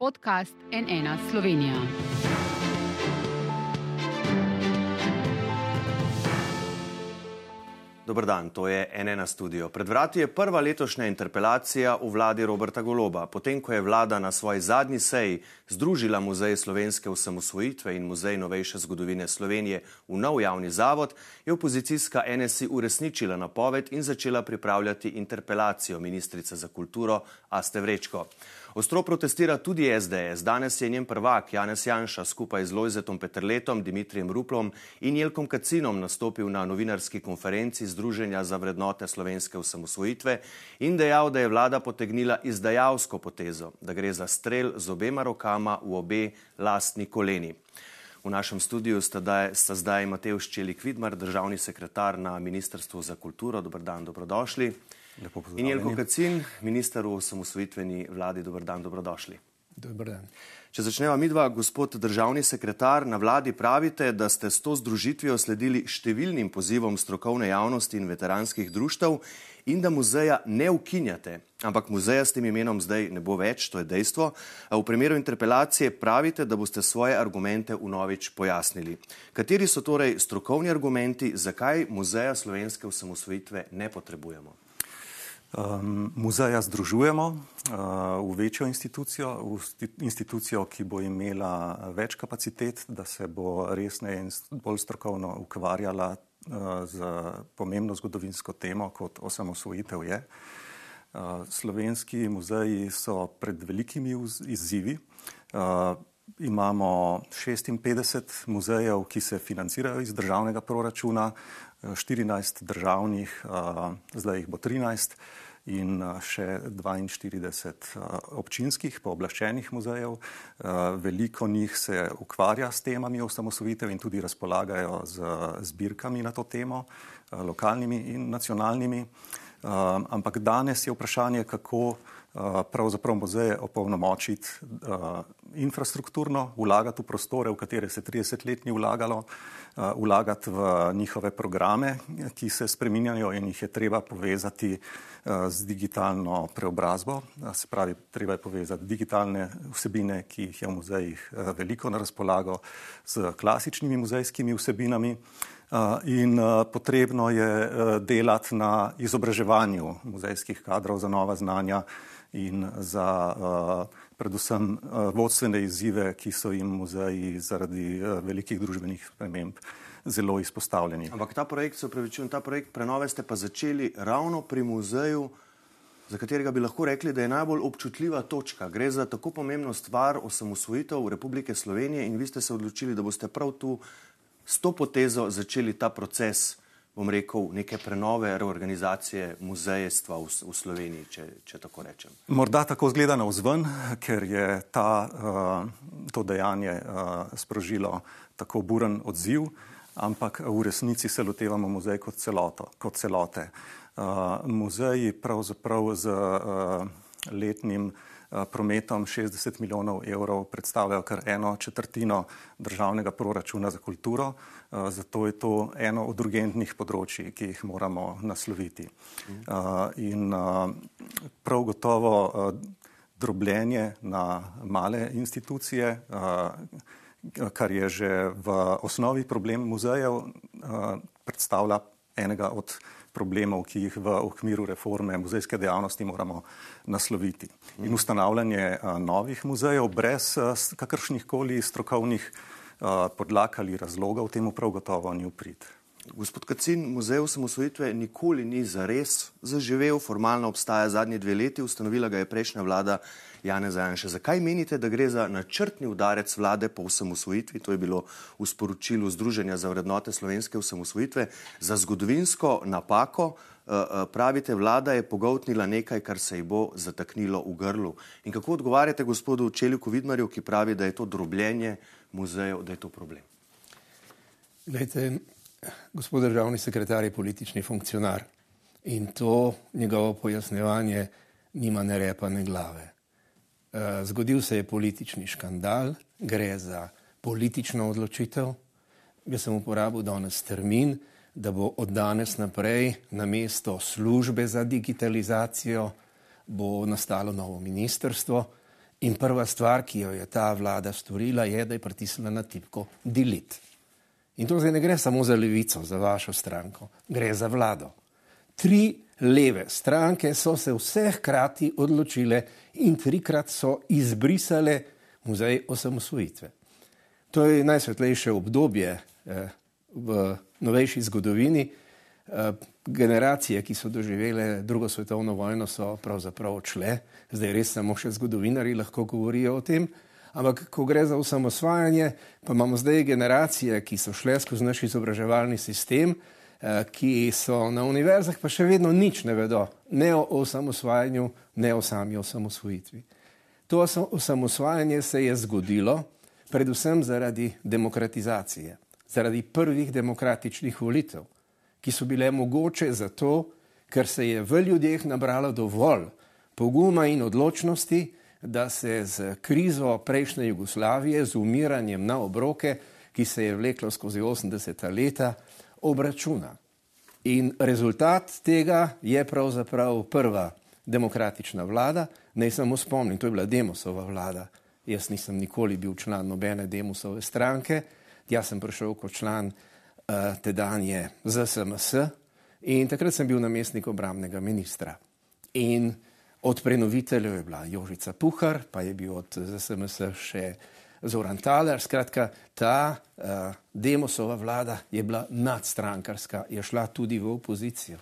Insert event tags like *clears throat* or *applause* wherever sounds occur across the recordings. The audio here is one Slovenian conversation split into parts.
podcast NN Slovenija. Dobr dan, to je NN studio. Pred vrati je prva letošnja interpelacija v vladi Roberta Goloba. Potem, ko je vlada na svoji zadnji seji združila Muzej slovenske osamosvojitve in Muzej novejše zgodovine Slovenije v nov javni zavod, je opozicijska NSI uresničila napoved in začela pripravljati interpelacijo ministrice za kulturo Aste Vrečko. Ostro protestira tudi SDS. Danes je njen prvak Janez Janša skupaj z Lojzetom Petrletom, Dimitrijem Ruplom in Jelkom Kacinom nastopil na novinarski konferenci Združenja za vrednote slovenske osamosvojitve in dejal, da je vlada potegnila izdajalsko potezo, da gre za strel z obema rokama v obe lastni koleni. V našem studiu sta, daj, sta zdaj Matej Ščelik Vidmar, državni sekretar na Ministrstvu za kulturo. Dobr dan, dobrodošli. In Jelko Kacin, minister v osamosvojitveni vladi, dober dan, dobrodošli. Dobar dan. Če začneva midva, gospod državni sekretar, na vladi pravite, da ste s to združitvijo sledili številnim pozivom strokovne javnosti in veteranskih društev in da muzeja ne ukinjate. Ampak muzeja s tem imenom zdaj ne bo več, to je dejstvo. V primeru interpelacije pravite, da boste svoje argumente vnovič pojasnili. Kateri so torej strokovni argumenti, zakaj muzeja slovenske osamosvojitve ne potrebujemo? Um, muzeja združujemo uh, v večjo institucijo, v institucijo, ki bo imela več kapacitet, da se bo resneje in bolj strokovno ukvarjala uh, z pomembno zgodovinsko temo, kot osamosvojitev je. Uh, slovenski muzeji so pred velikimi izzivi. Uh, imamo 56 muzejev, ki se financirajo iz državnega proračuna, 14 državnih, zdaj jih bo 13 in še 42 občinskih pooblaščenih muzejev. Veliko njih se ukvarja s temami osamosvojitev in tudi razpolagajo z zbirkami na to temo, lokalnimi in nacionalnimi. Ampak danes je vprašanje, kako pravzaprav muzeje opolnomočiti infrastrukturno, vlagati v prostore, v katere se 30 let ni vlagalo, vlagati v njihove programe, ki se spreminjajo in jih je treba povezati z digitalno preobrazbo. Se pravi, treba je povezati digitalne vsebine, ki jih je v muzejih veliko na razpolago, z klasičnimi muzejskimi vsebinami. In potrebno je delati na izobraževanju muzejskih kadrov za nova znanja in za predvsem vodstvene izzive, ki so jim muzeji zaradi velikih družbenih sprememb zelo izpostavljeni. Ampak ta projekt, se upravičujem, ta projekt prenove ste pa začeli ravno pri muzeju, za katerega bi lahko rekli, da je najbolj občutljiva točka. Gre za tako pomembno stvar osamosvojitev Republike Slovenije in vi ste se odločili, da boste prav tu s to potezo začeli ta proces, bom rekel, neke prenove, reorganizacije muzejstva v, v Sloveniji, če, če tako rečem. Morda tako zgleda na vzven, ker je ta, uh, to dejanje uh, sprožilo tako buren odziv, ampak v resnici se lotevamo muzej kot, celoto, kot celote. Uh, muzeji pravzaprav z uh, letnim uh, prometom 60 milijonov evrov predstavljajo kar eno četrtino državnega proračuna za kulturo, eh, zato je to eno od urgentnih področji, ki jih moramo nasloviti. Eh, in prav gotovo drobljenje na male institucije, kar je že v osnovi problem muzejev, predstavlja enega od problemov, ki jih v okviru reforme muzejske dejavnosti moramo nasloviti. In ustanavljanje novih muzejev brez kakršnih koli strokovnih podlag ali razlogov temu prav gotovo ni uprit. Gospod Kacin, muzej osamosvojitve nikoli ni zares zaživel, formalno obstaja zadnji dve leti, ustanovila ga je prejšnja vlada Jane Zajanša. Zakaj menite, da gre za načrtni udarec vlade po osamosvojitvi, to je bilo v sporočilu Združenja za vrednote slovenske osamosvojitve, za zgodovinsko napako? Eh, eh, pravite, vlada je pogoltnila nekaj, kar se ji bo zataknilo v grlu. In kako odgovarjate gospodu Čeliku Vidmarju, ki pravi, da je to drobljenje muzejev, da je to problem? Glejte, gospod državni sekretar je politični funkcionar in to njegovo pojasnjevanje nima ne repa, ne glave. Eh, zgodil se je politični škandal, gre za politično odločitev. Jaz sem uporabil danes termin, da bo od danes naprej na mesto službe za digitalizacijo bo nastalo novo ministrstvo In prva stvar, ki jo je ta vlada storila, je, da je pritisnila na tipko delete. In to zdaj ne gre samo za levico, za vašo stranko, gre za vlado. Tri leve stranke so se vse hkrati odločile in trikrat so izbrisale muzej osamosvojitve. To je najsvetlejše obdobje eh, v novejši zgodovini. Eh, generacije, ki so doživele drugo svetovno vojno, so pravzaprav odšle, zdaj res samo še zgodovinari lahko govorijo o tem. Ampak, ko gre za osamosvajanje, pa imamo zdaj generacije, ki so šle skozi naš izobraževalni sistem, eh, ki so na univerzah, pa še vedno nič ne vedo, ne o osamosvajanju, ne o sami osamosvojitvi. To osamosvajanje se je zgodilo predvsem zaradi demokratizacije, zaradi prvih demokratičnih volitev ki so bile mogoče zato, ker se je v ljudeh nabralo dovolj poguma in odločnosti, da se z krizo prejšnje Jugoslavije, z umiranjem na obroke, ki se je vleklo skozi 80 leta, obračuna. In rezultat tega je pravzaprav prva demokratična vlada. Naj samo spomnim, to je bila Demosova vlada. Jaz nisem nikoli bil član nobene Demosove stranke, jaz sem prišel kot član uh, tedanje ZSMS in takrat sem bil namestnik obramnega ministra. In od prenoviteljev je bila Jožica Puhar, pa je bil od ZSMS še Zoran Taler. Skratka, ta uh, Demosova vlada je bila nadstrankarska, je šla tudi v opozicijo.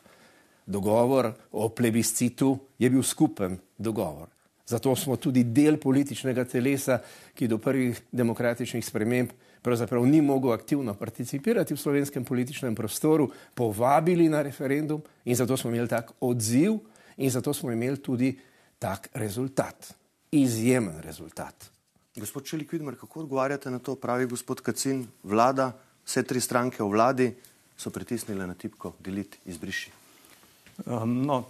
Dogovor o plebiscitu je bil skupen dogovor. Zato smo tudi del političnega telesa, ki do prvih demokratičnih sprememb pravzaprav ni mogel aktivno participirati v slovenskem političnem prostoru, povabili na referendum in zato smo imeli tak odziv in zato smo imeli tudi tak rezultat. Izjemen rezultat. Gospod Čelik Vidmar, kako odgovarjate na to, pravi gospod Kacin, vlada, vse tri stranke v vladi so pritisnile na tipko deliti, izbriši? Um, no,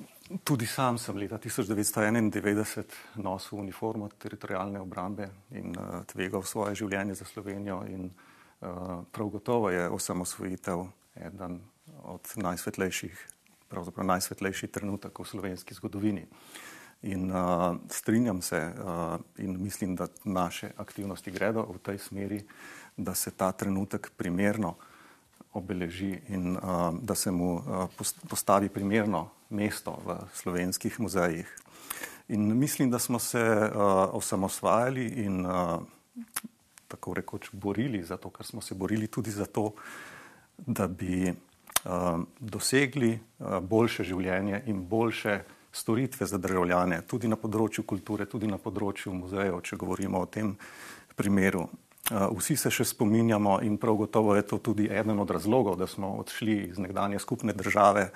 Tudi sam sem leta 1991 nosil uniformo teritorijalne obrambe in uh, tvegal svoje življenje za Slovenijo. In, uh, prav gotovo je osamosvojitev eden od najsvetlejših, pravzaprav najsvetlejši trenutek v slovenski zgodovini. In uh, strinjam se uh, in mislim, da naše aktivnosti gredo v tej smeri, da se ta trenutek primerno obeleži in uh, da se mu uh, postavi primerno mesto v slovenskih muzejih. In mislim, da smo se uh, osamosvajali in uh, tako rekoč borili za to, kar smo se borili tudi za to, da bi dosegli uh, boljše življenje in boljše storitve za državljane, tudi na področju kulture, tudi na področju muzejev, če govorimo o tem primeru. Vsi se še spominjamo in prav gotovo je to tudi eden od razlogov, da smo odšli iz nekdanje skupne države,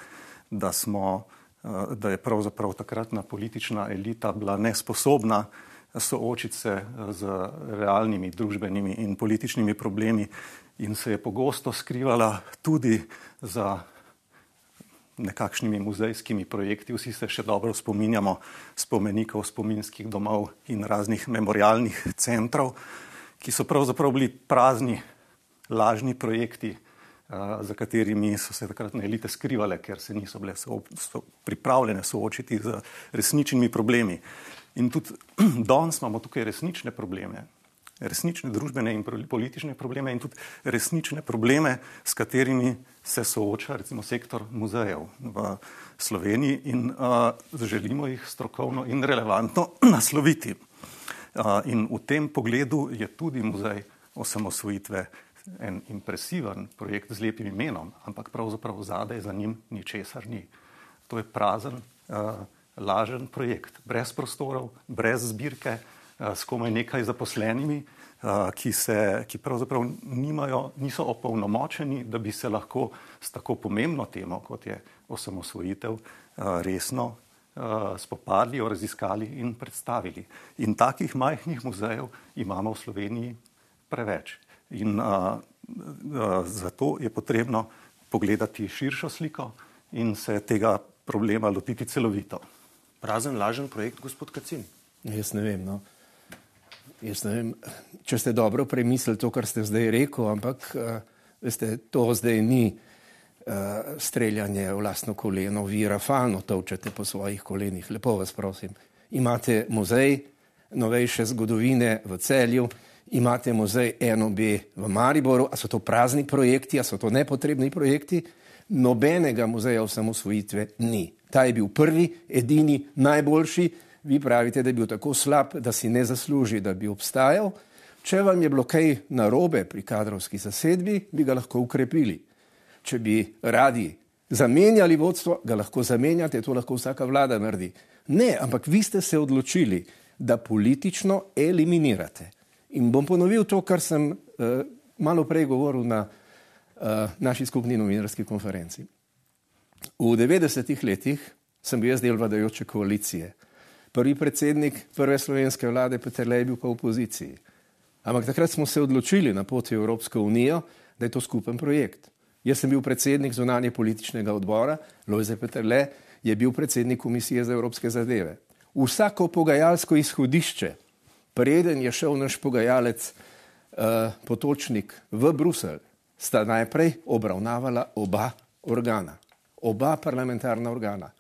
da, smo, eh, da je pravzaprav takratna politična elita bila nesposobna soočiti se z realnimi družbenimi in političnimi problemi in se je pogosto skrivala tudi za nekakšnimi muzejskimi projekti. Vsi se še dobro spominjamo spomenikov, spominskih domov in raznih memorialnih centrov, ki so pravzaprav bili prazni, lažni projekti, za katerimi so se takratne elite skrivale, ker se niso bile so, so pripravljene soočiti z resničnimi problemi. In tudi *clears throat* danes imamo tukaj resnične probleme, resnične družbene in politične probleme in tudi resnične probleme, s katerimi se sooča recimo sektor muzejev v Sloveniji in uh, želimo jih strokovno in relevantno *clears throat* nasloviti. Uh, in v tem pogledu je tudi muzej osamosvojitve en impresiven projekt z lepim imenom, ampak pravzaprav zadaj za njim ničesar ni. To je prazen, uh, lažen projekt, brez prostorov, brez zbirke, uh, s komaj nekaj zaposlenimi, uh, ki, se, ki pravzaprav nimajo, niso opolnomočeni, da bi se lahko s tako pomembno temo, kot je osamosvojitev, uh, resno spopadli, jo raziskali in predstavili. In takih majhnih muzejev imamo v Sloveniji preveč. In a, a, zato je potrebno pogledati širšo sliko in se tega problema lotiti celovito. Prazen, lažen projekt, gospod Kacin. Jaz ne vem. No. Jaz ne vem, če ste dobro premislili to, kar ste zdaj rekel, ampak uh, veste, to zdaj ni uh, streljanje v lastno koleno, vi rafalno tovčete po svojih kolenih. Lepo vas prosim. Imate muzej, novejše zgodovine v celju, imate muzej NOB v Mariboru, a so to prazni projekti, a so to nepotrebni projekti. Nobenega muzeja osamosvojitve ni. Ta je bil prvi, edini, najboljši. Vi pravite, da je bil tako slab, da si ne zasluži, da bi obstajal. Če vam je bilo kaj narobe pri kadrovski zasedbi, bi ga lahko ukrepili. Če bi radi zamenjali vodstvo, ga lahko zamenjate, to lahko vsaka vlada naredi. Ne, ampak vi ste se odločili, da politično eliminirate. In bom ponovil to, kar sem uh, malo prej govoril na uh, naši skupni novinarski konferenci. V 90-ih letih sem bil jaz del vladajoče koalicije. Prvi predsednik prve slovenske vlade Peter Lej bil pa v opoziciji. Ampak takrat smo se odločili na poti v Evropsko unijo, da je to skupen projekt. Jaz sem bil predsednik zunanje političnega odbora, Lojze Peterle je bil predsednik Komisije za evropske zadeve. Vsako pogajalsko izhodišče, preden je šel naš pogajalec uh, Potočnik v Bruselj, sta najprej obravnavala oba organa, oba parlamentarna organa.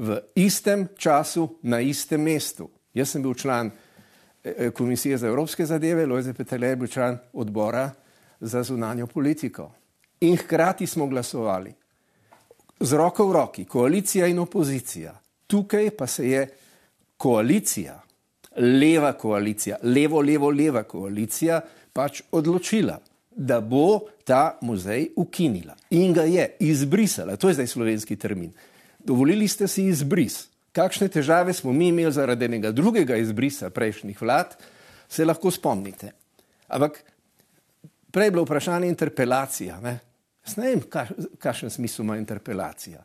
V istem času, na istem mestu. Jaz sem bil član eh, Komisije za evropske zadeve, Lojze Peterle je bil član odbora za zunanjo politiko in hkrati smo glasovali. Z roko v roki, koalicija in opozicija. Tukaj pa se je koalicija, leva koalicija, levo, levo, leva koalicija pač odločila, da bo ta muzej ukinila in ga je izbrisala. To je zdaj slovenski termin. Dovolili ste si izbris. Kakšne težave smo mi imeli zaradi enega drugega izbrisa prejšnjih vlad, se lahko spomnite. Ampak prej je bilo vprašanje interpelacija. Ne? Ne vem, kakšen smisel ima interpelacija.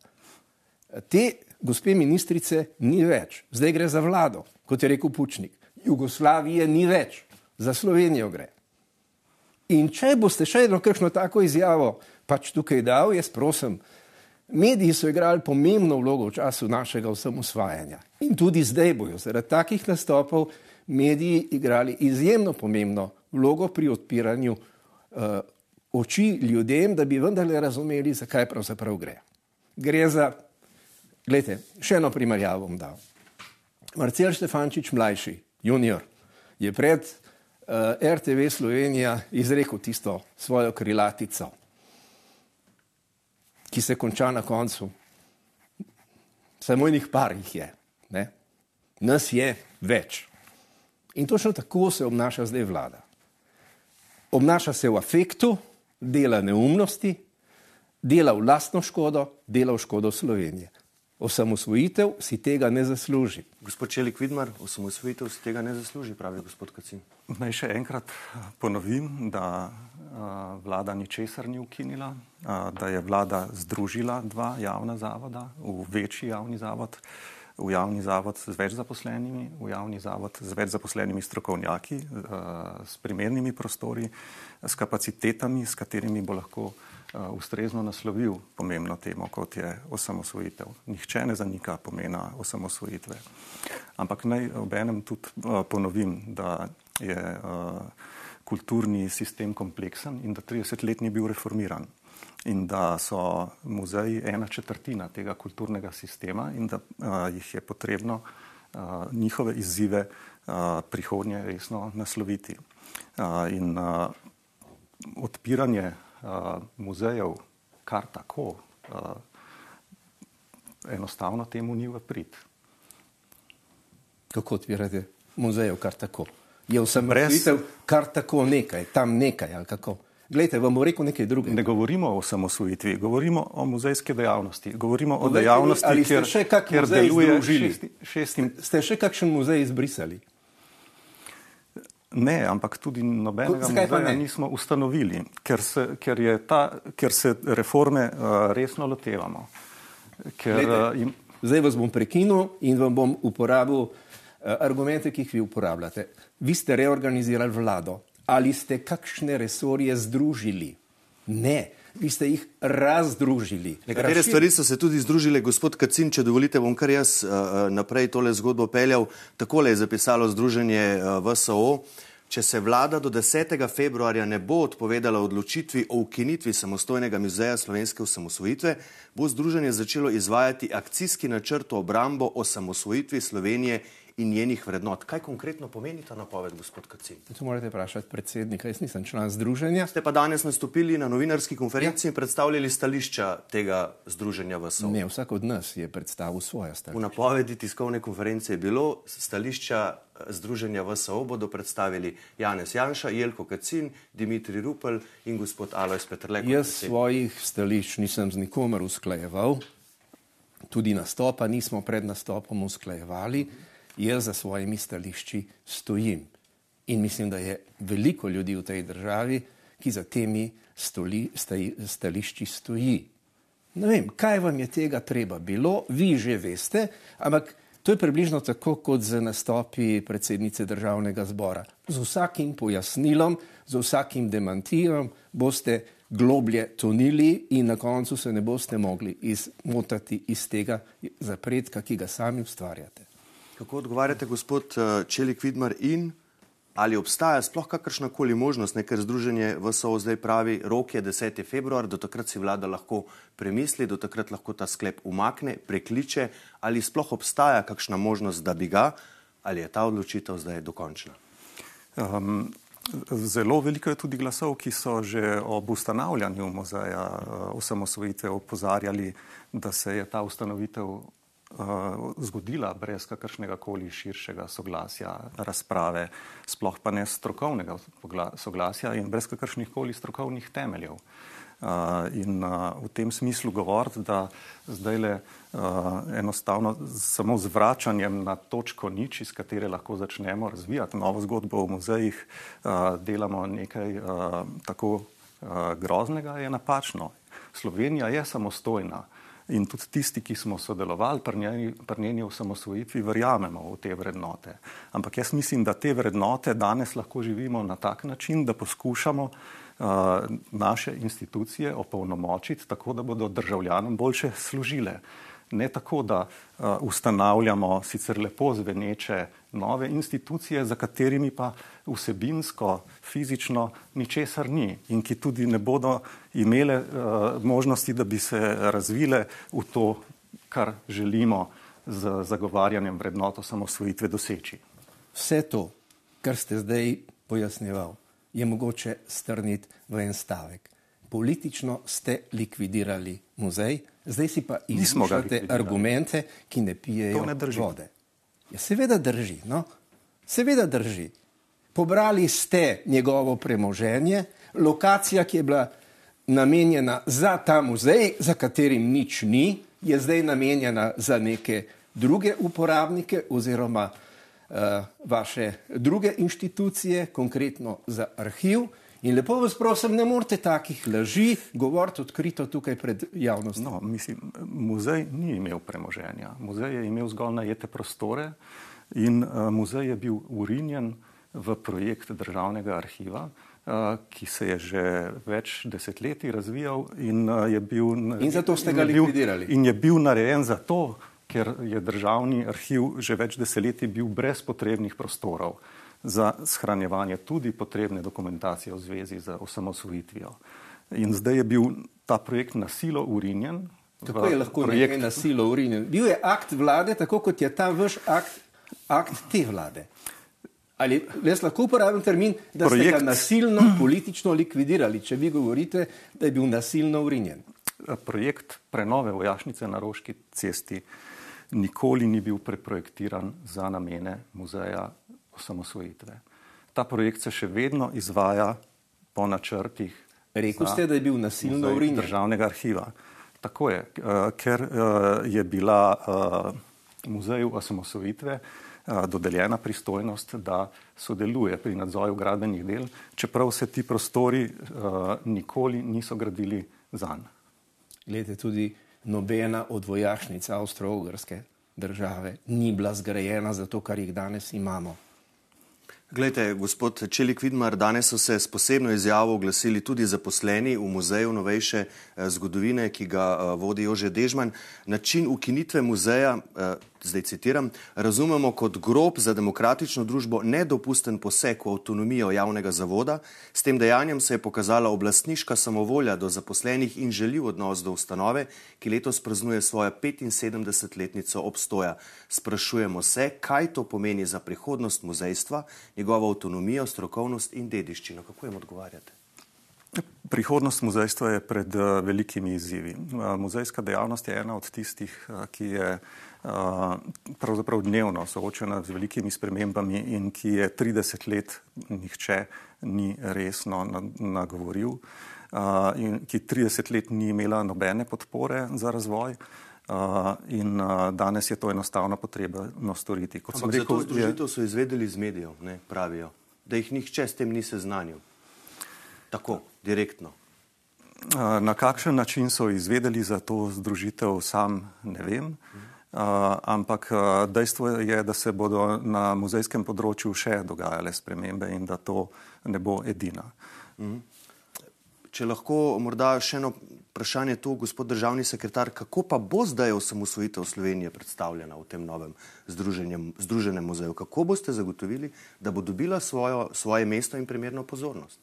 Te gospe ministrice ni več, zdaj gre za vlado, kot je rekel Pučnik. Jugoslavije ni več, za Slovenijo gre. In če boste še eno kakšno tako izjavo pač tukaj dal, jaz prosim, mediji so igrali pomembno vlogo v času našega osamosvajanja. In tudi zdaj bojo zaradi takih nastopov mediji igrali izjemno pomembno vlogo pri odpiranju uh, oči ljudem, da bi vendarle razumeli, zakaj pravzaprav gre. Gre za, gledajte, še eno primerjavo bom dal. Marcel Štefančič mlajši, junior, je pred uh, eh, RTV Slovenija izrekel tisto svojo krilatico, ki se konča na koncu. Samo enih par jih je, ne? nas je več. In točno tako se obnaša zdaj vlada. Obnaša se v afektu, dela neumnosti, dela v lastno škodo, dela v škodo Slovenije. Osamosvojitev si tega ne zasluži. Gospod Čelik Vidmar, osamosvojitev si tega ne zasluži, pravi gospod Kacin. Naj še enkrat ponovim, da vlada ničesar ni ukinila, da je vlada združila dva javna zavoda v večji javni zavod. V javni zavod z več zaposlenimi, v javni zavod z več zaposlenimi strokovnjaki, s primernimi prostori, s kapacitetami, s katerimi bo lahko ustrezno naslovil pomembno temo, kot je osamosvojitev. Nihče ne zanika pomena osamosvojitve. Ampak naj obenem tudi ponovim, da je kulturni sistem kompleksen in da 30 let ni bil reformiran in da so muzeji ena četrtina tega kulturnega sistema in da uh, jih je potrebno uh, njihove izzive uh, prihodnje resno nasloviti. Uh, in uh, odpiranje uh, muzejev kar tako uh, enostavno temu ni v prid. Kako odpirate muzejev kar tako? Je vsem res, kar tako nekaj, tam nekaj ali kako? Glejte, vam bom rekel nekaj drugega. Ne govorimo o samosvojitvi, govorimo o muzejski dejavnosti. Govorimo o dejavnosti, ali kjer, še kjer deluje šesti, šesti... Ste še kakšen muzej izbrisali? Ne, ampak tudi nobenega muzeja ne? nismo ustanovili, ker se, ker ta, ker se reforme uh, resno lotevamo. Ker, Glede, uh, im... Zdaj vas bom prekinil in vam bom uporabil uh, argumente, ki jih vi uporabljate. Vi ste reorganizirali vlado ali ste kakšne resorje združili? Ne, vi ste jih razdružili. Nekatere Rašir... stvari so se tudi združile, gospod Kacin, če dovolite, bom kar jaz uh, naprej tole zgodbo peljal. Takole je zapisalo Združenje uh, VSO. Če se vlada do 10. februarja ne bo odpovedala odločitvi o ukinitvi samostojnega muzeja slovenske osamosvojitve, bo združenje začelo izvajati akcijski načrt o obrambo osamosvojitvi Slovenije in njenih vrednot. Kaj konkretno pomeni ta napoved, gospod Kacin? To morate vprašati predsednika, jaz nisem član združenja. Ste pa danes nastopili na novinarski konferenci ja. in predstavljali stališča tega združenja VSO. Ne, vsak od nas je predstavil svoje stališče. V napovedi tiskovne konference je bilo stališča eh, združenja VSO bodo predstavili Janez Janša, Jelko Kacin, Dimitri Rupel in gospod Alois Petrlek. Jaz svojih stališč nisem z nikomer usklajeval tudi nastopa nismo pred nastopom usklajevali, jaz za svojimi stališči stojim. In mislim, da je veliko ljudi v tej državi, ki za temi stoli, staj, stališči stoji. Ne vem, kaj vam je tega treba bilo, vi že veste, ampak to je približno tako kot z nastopi predsednice državnega zbora. Z vsakim pojasnilom, z vsakim demantirom boste globlje tonili in na koncu se ne boste mogli izmotati iz tega zapredka, ki ga sami ustvarjate. Kako odgovarjate, gospod eh, Čelik Vidmar, in ali obstaja sploh kakršna koli možnost, ker združenje VSO zdaj pravi, rok je 10. februar, do takrat si vlada lahko premisli, do takrat lahko ta sklep umakne, prekliče, ali sploh obstaja kakšna možnost, da bi ga, ali je ta odločitev zdaj dokončna? Um, Zelo veliko je tudi glasov, ki so že ob ustanavljanju muzeja eh, osamosvojitve opozarjali, da se je ta ustanovitev zgodila brez kakršnega koli širšega soglasja, razprave, sploh pa ne strokovnega soglasja in brez kakršnih koli strokovnih temeljev. Uh, in v tem smislu govoriti, da zdaj le enostavno samo z vračanjem na točko nič, iz katere lahko začnemo razvijati novo zgodbo v muzejih, delamo nekaj tako groznega, je napačno. Slovenija je samostojna. In tudi tisti, ki smo sodelovali pri njeni, pri njeni osamosvojitvi, verjamemo v te vrednote. Ampak jaz mislim, da te vrednote danes lahko živimo na tak način, da poskušamo uh, naše institucije opolnomočiti tako, da bodo državljanom boljše služile. Ne tako, da uh, ustanavljamo sicer lepo zveneče nove institucije, za katerimi pa vsebinsko, fizično ničesar ni in ki tudi ne bodo imele uh, možnosti, da bi se razvile v to, kar želimo z zagovarjanjem vrednot osamosvojitve doseči. Vse to, kar ste zdaj pojasnjevali, je mogoče strniti v en stavek. Politično ste likvidirali muzej, zdaj si pa izmišljate argumente, ki ne pijejo ne vode. Ja, seveda drži, no? seveda drži. Pobrali ste njegovo premoženje, lokacija, ki je bila namenjena za ta muzej, za katerim nič ni, je zdaj namenjena za neke druge uporabnike oziroma Eh, vaše druge inštitucije, konkretno za arhiv. In lepo vas prosim, ne morete takih laži govoriti odkrito tukaj pred javnostjo. No, mislim, muzej ni imel premoženja. Muzej je imel zgolj najete prostore in uh, muzej je bil urinjen v projekt državnega arhiva, uh, ki se je že več desetletij razvijal in uh, je bil. In zato ste ga likvidirali. In je bil narejen zato, ker je državni arhiv že več desetletij bil brez potrebnih prostorov za shranjevanje tudi potrebne dokumentacije v zvezi z osamosvojitvijo. In zdaj je bil ta projekt na silo urinjen. Kako je lahko projekt na silo urinjen? Bil je akt vlade, tako kot je ta vaš akt, akt te vlade. Ali jaz lahko uporabim termin, da projekt... ste ga nasilno *clears throat* politično likvidirali, če vi govorite, da je bil nasilno urinjen? Projekt prenove vojašnice na Roški cesti nikoli ni bil preprojektiran za namene muzeja osamosvojitve. Ta projekt se še vedno izvaja po načrtih. Rekl ste, da je bil nasilno urinjen. Državnega arhiva. Tako je, uh, ker uh, je bila uh, muzeju osamosvojitve dodeljena pristojnost, da sodeluje pri nadzoru gradbenih del, čeprav se ti prostori nikoli niso gradili zanj. Glede tudi nobena od vojašnic Avstro-Ogrske države ni bila zgrajena za to, kar jih danes imamo. Glejte, gospod Čelik Vidmar, danes so se s posebno izjavo oglasili tudi zaposleni v Muzeju novejše eh, zgodovine, ki ga eh, vodi Jože Dežman. Način ukinitve muzeja, eh, zdaj citiram, razumemo kot grob za demokratično družbo nedopusten poseg v avtonomijo javnega zavoda. S tem dejanjem se je pokazala oblastniška samovolja do zaposlenih in željiv odnos do ustanove, ki letos praznuje svojo 75-letnico obstoja. Sprašujemo se, kaj to pomeni za prihodnost muzejstva, njegovo avtonomijo, strokovnost in dediščino. Kako jim odgovarjate? Prihodnost muzejstva je pred velikimi izzivi. Muzejska dejavnost je ena od tistih, ki je pravzaprav dnevno soočena z velikimi spremembami in ki je 30 let nihče ni resno nagovoril in ki 30 let ni imela nobene podpore za razvoj. Uh, in uh, danes je to enostavno potrebno storiti. Kot sem rekel, združitev so izvedeli iz medijev, ne, pravijo, da jih nihče s tem ni seznanil. Tako, direktno. Uh, na kakšen način so izvedeli za to združitev, sam ne vem. Uh, Uh, ampak uh, dejstvo je, da se bodo na muzejskem področju še dogajale spremembe in da to ne bo edina. Mm. Če lahko morda še eno vprašanje tu, gospod državni sekretar, kako pa bo zdaj osamosvojitev Slovenije predstavljena v tem novem združenem muzeju? Kako boste zagotovili, da bo dobila svojo, svoje mesto in primerno pozornost?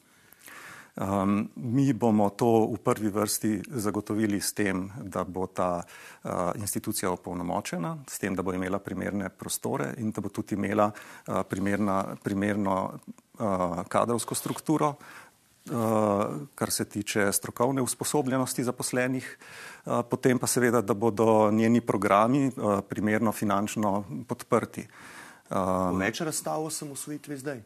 Um, mi bomo to v prvi vrsti zagotovili s tem, da bo ta uh, institucija opolnomočena, s tem, da bo imela primerne prostore in da bo tudi imela uh, primerna, primerno uh, kadrovsko strukturo, kar se tiče strokovne usposobljenosti zaposlenih, uh, potem pa seveda, da bodo njeni programi uh, primerno finančno podprti. Uh, Več razstav sem v svojitvi zdaj?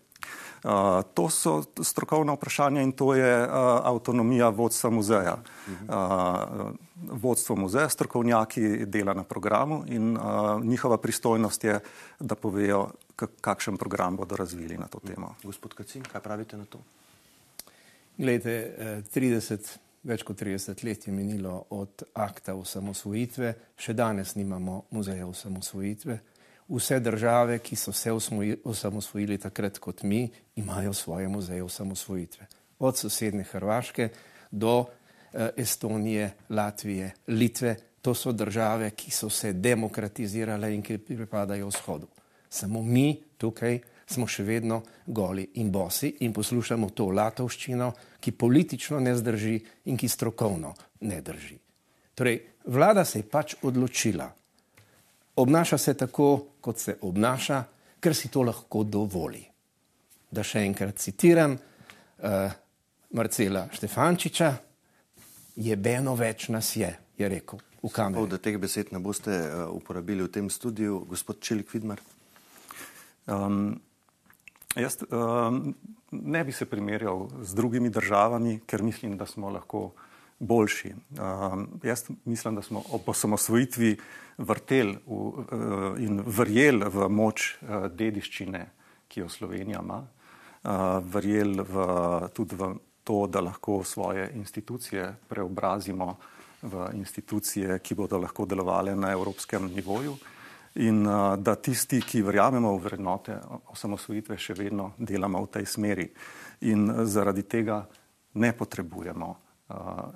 Uh, to so strokovna vprašanja in to je uh, avtonomija vodstva muzeja. Uh, vodstvo muzeja, strokovnjaki dela na programu in uh, njihova pristojnost je, da povejo, kakšen program bodo razvili na to temo. Gospod Kacin, kaj pravite na to? Glejte, 30, več kot 30 let je minilo od akta osamosvojitve, še danes nimamo muzeja osamosvojitve vse države, ki so se osamosvojili takrat kot mi, imajo svoje muzeje osamosvojitve. Od sosedne Hrvaške do eh, Estonije, Latvije, Litve, to so države, ki so se demokratizirale in ki pripadajo vzhodu. Samo mi tukaj smo še vedno goli in bosi in poslušamo to latovščino, ki politično ne zdrži in ki strokovno ne drži. Torej, vlada se je pač odločila, obnaša se tako, kot se obnaša, ker si to lahko dovoli. Da še enkrat citiram uh, Marcela Štefančiča, je beno več nas je, je rekel v kameru. Da teh besed ne boste uh, uporabili v tem studiu, gospod Čelik Vidmar? Um, jaz um, ne bi se primerjal z drugimi državami, ker mislim, da smo lahko boljši. Um, jaz mislim, da smo ob osamosvojitvi vrtel v, uh, in verjel v moč uh, dediščine, ki jo Slovenija ima, uh, verjel v, tudi v to, da lahko svoje institucije preobrazimo v institucije, ki bodo lahko delovale na evropskem nivoju. In uh, da tisti, ki verjamemo v vrednote osamosvojitve, še vedno delamo v tej smeri. In zaradi tega ne potrebujemo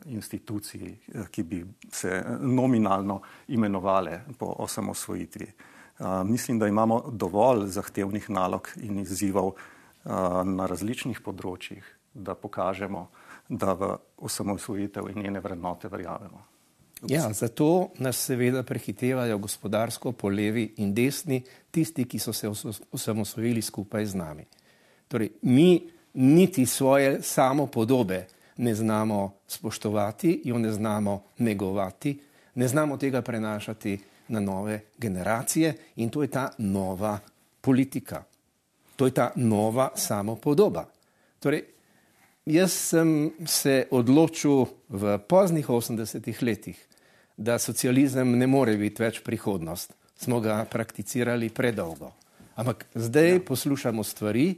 institucij, ki bi se nominalno imenovale po osamosvojitvi. Mislim, da imamo dovolj zahtevnih nalog in izzivov na različnih področjih, da pokažemo, da v osamosvojitev in njene vrednote verjamemo. Ja, zato nas seveda prehitevajo gospodarsko po levi in desni tisti, ki so se osamosvojili skupaj z nami. Torej, mi niti svoje samo podobe, ne znamo spoštovati, jo ne znamo negovati, ne znamo tega prenašati na nove generacije in to je ta nova politika. To je ta nova samopodoba. Torej, jaz sem se odločil v poznih 80-ih letih, da socializem ne more biti več prihodnost. Smo ga prakticirali predolgo. Ampak zdaj ja. poslušamo stvari,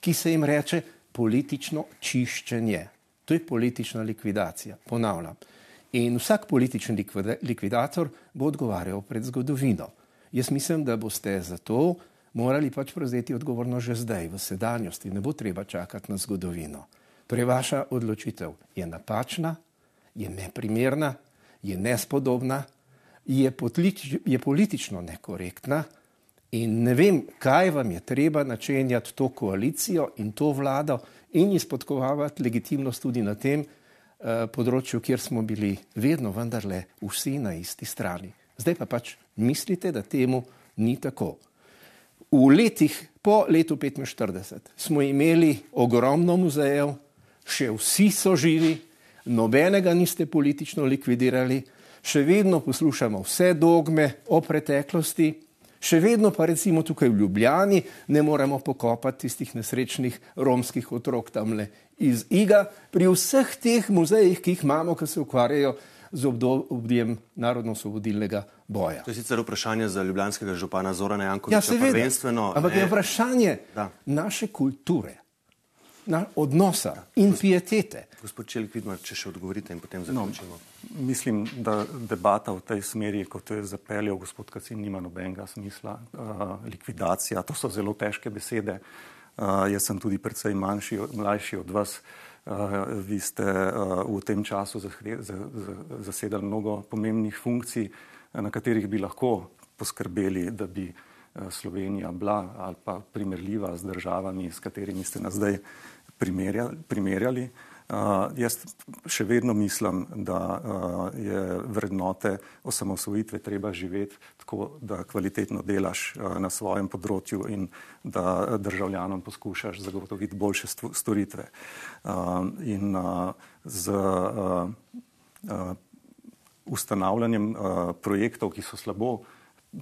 ki se jim reče politično čiščenje. To je politična likvidacija, ponavljam. In vsak politični likvidator bo odgovarjal pred zgodovino. Jaz mislim, da boste zato morali pač prevzeti odgovornost že zdaj, v sedanjosti. Ne bo treba čakati na zgodovino. Torej, vaša odločitev je napačna, je neprimerna, je nespodobna, je, potlič, je politično nekorektna in ne vem, kaj vam je treba načenjati to koalicijo in to vlado in izpodkovavati legitimnost tudi na tem uh, področju, kjer smo bili vedno vendarle vsi na isti strani. Zdaj pa pač mislite, da temu ni tako. V letih po letu 1945 smo imeli ogromno muzejev, še vsi so živi, nobenega niste politično likvidirali, še vedno poslušamo vse dogme o preteklosti, še vedno pa recimo tukaj v Ljubljani ne moremo pokopati tistih nesrečnih romskih otrok tamle iz Iga, pri vseh teh muzejih, ki jih imamo, ki se ukvarjajo z obdobjem narodno-osvobodilnega boja. To je sicer vprašanje za ljubljanskega župana Zorana Jankoviča. Ja, seveda, prvenstveno. ampak je vprašanje Da. naše kulture, na odnosa in pietete. Gospod Čelik, vidimo, če še odgovorite in potem No, zaključimo. mislim, da debata v tej smeri, kot jo je zapeljal gospod Kacin, nima nobenega smisla. Uh, likvidacija, to so zelo težke besede. Uh, jaz sem tudi precej manjši, mlajši od vas. Uh, vi ste uh, v tem času zasedali mnogo pomembnih funkcij, na katerih bi lahko poskrbeli, da bi uh, Slovenija bila ali pa primerljiva z državami, s katerimi ste nas zdaj primerjali. primerjali. Uh, jaz še vedno mislim, da uh, je vrednote osamosvojitve treba živeti tako, da kvalitetno delaš uh, na svojem področju in da državljanom poskušaš zagotoviti boljše storitve. Uh, in uh, z uh, uh, ustanavljanjem uh, projektov, ki so slabo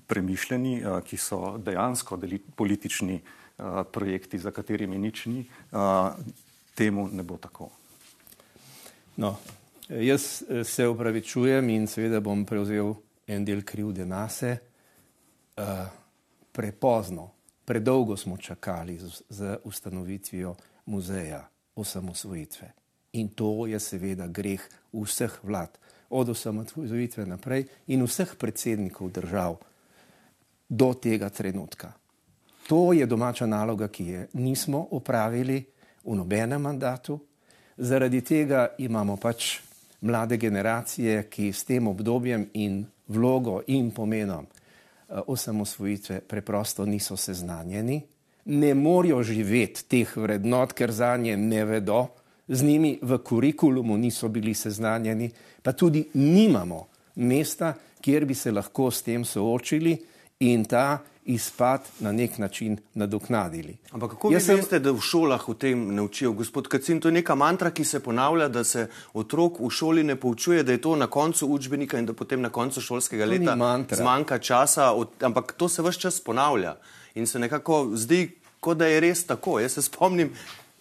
premišljeni, uh, ki so dejansko politični uh, projekti, za katerimi nič ni, uh, temu ne bo tako. No, jaz eh, se upravičujem in seveda bom prevzel en del krivde na se. Uh, prepozno, predolgo smo čakali z ustanovitvijo muzeja osamosvojitve. In to je seveda greh vseh vlad, od osamosvojitve naprej in vseh predsednikov držav do tega trenutka. To je domača naloga, ki je nismo opravili v nobenem mandatu. Zaradi tega imamo pač mlade generacije, ki s tem obdobjem in vlogo in pomenom eh, osamosvojitve preprosto niso seznanjeni, ne morejo živeti teh vrednot, ker za nje ne vedo, z njimi v kurikulumu niso bili seznanjeni, pa tudi nimamo mesta, kjer bi se lahko s tem soočili in ta izpad na nek način nadoknadili. Ampak kako vi Jaz sem- veste, da v šolah o tem ne učijo? Gospod Kacin, to je neka mantra, ki se ponavlja, da se otrok v šoli ne poučuje, da je to na koncu učbenika in da potem na koncu šolskega To leta zmanjka časa, od, ampak to se vse čas ponavlja in se nekako zdi, kot da je res tako. Jaz se spomnim,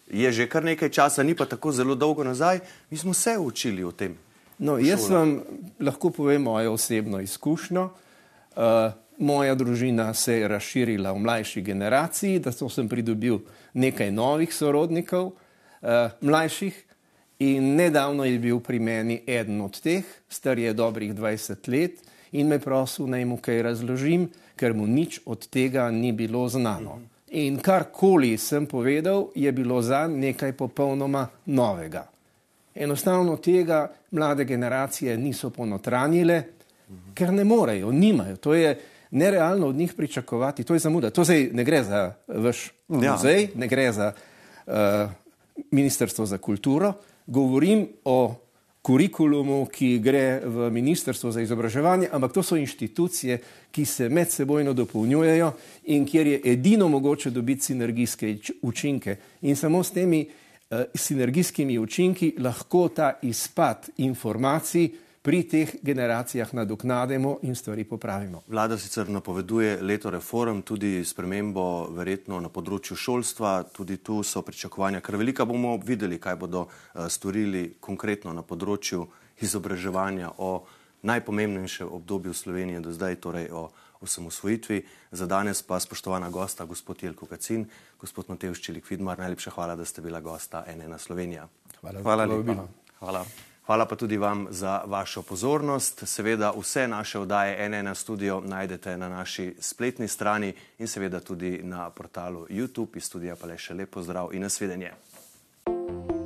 je že kar nekaj časa, ni pa tako zelo dolgo nazaj, mi smo se učili o tem. No, jaz vam lahko povem mojo osebno izkušnjo. Uh, moja družina se je razširila v mlajši generaciji, da sem pridobil nekaj novih sorodnikov, uh, mlajših. In nedavno je bil pri meni eden od teh, star je dobrih 20 let, in me prosil, naj mu kaj razložim, ker mu nič od tega ni bilo znano. In karkoli sem povedal, je bilo za nekaj popolnoma novega. Enostavno tega mlade generacije niso ponotranjile, ker ne morejo, nimajo. To je nerealno od njih pričakovati, to je zamuda. To zdaj ne gre za vaš Ja. muzej, ne gre za uh, Ministrstvo za kulturo. Govorim o kurikulumu, ki gre v Ministrstvo za izobraževanje, ampak to so inštitucije, ki se medsebojno dopolnjujejo in kjer je edino mogoče dobiti sinergijske učinke. In samo s temi uh, sinergijskimi učinki lahko ta izpad informacij pri teh generacijah nadoknadimo in stvari popravimo. Vlada sicer napoveduje leto reform, tudi spremembo verjetno na področju šolstva, tudi tu so pričakovanja kar velika. Bomo videli, kaj bodo uh, storili konkretno na področju izobraževanja o najpomembnejšem obdobju Slovenije do zdaj, torej o osamosvojitvi. Za danes pa spoštovana gosta, gospod Jelko Kacin, gospod Matevš Čelik Vidmar, najlepša hvala, da ste bila gosta NN Slovenija. Hvala, Hvala lepa. Hvala. Hvala pa tudi vam za vašo pozornost. Seveda vse naše oddaje NN studio najdete na naši spletni strani in seveda tudi na portalu YouTube. Iz studija pa le še lepo zdrav in nasvidenje. thank you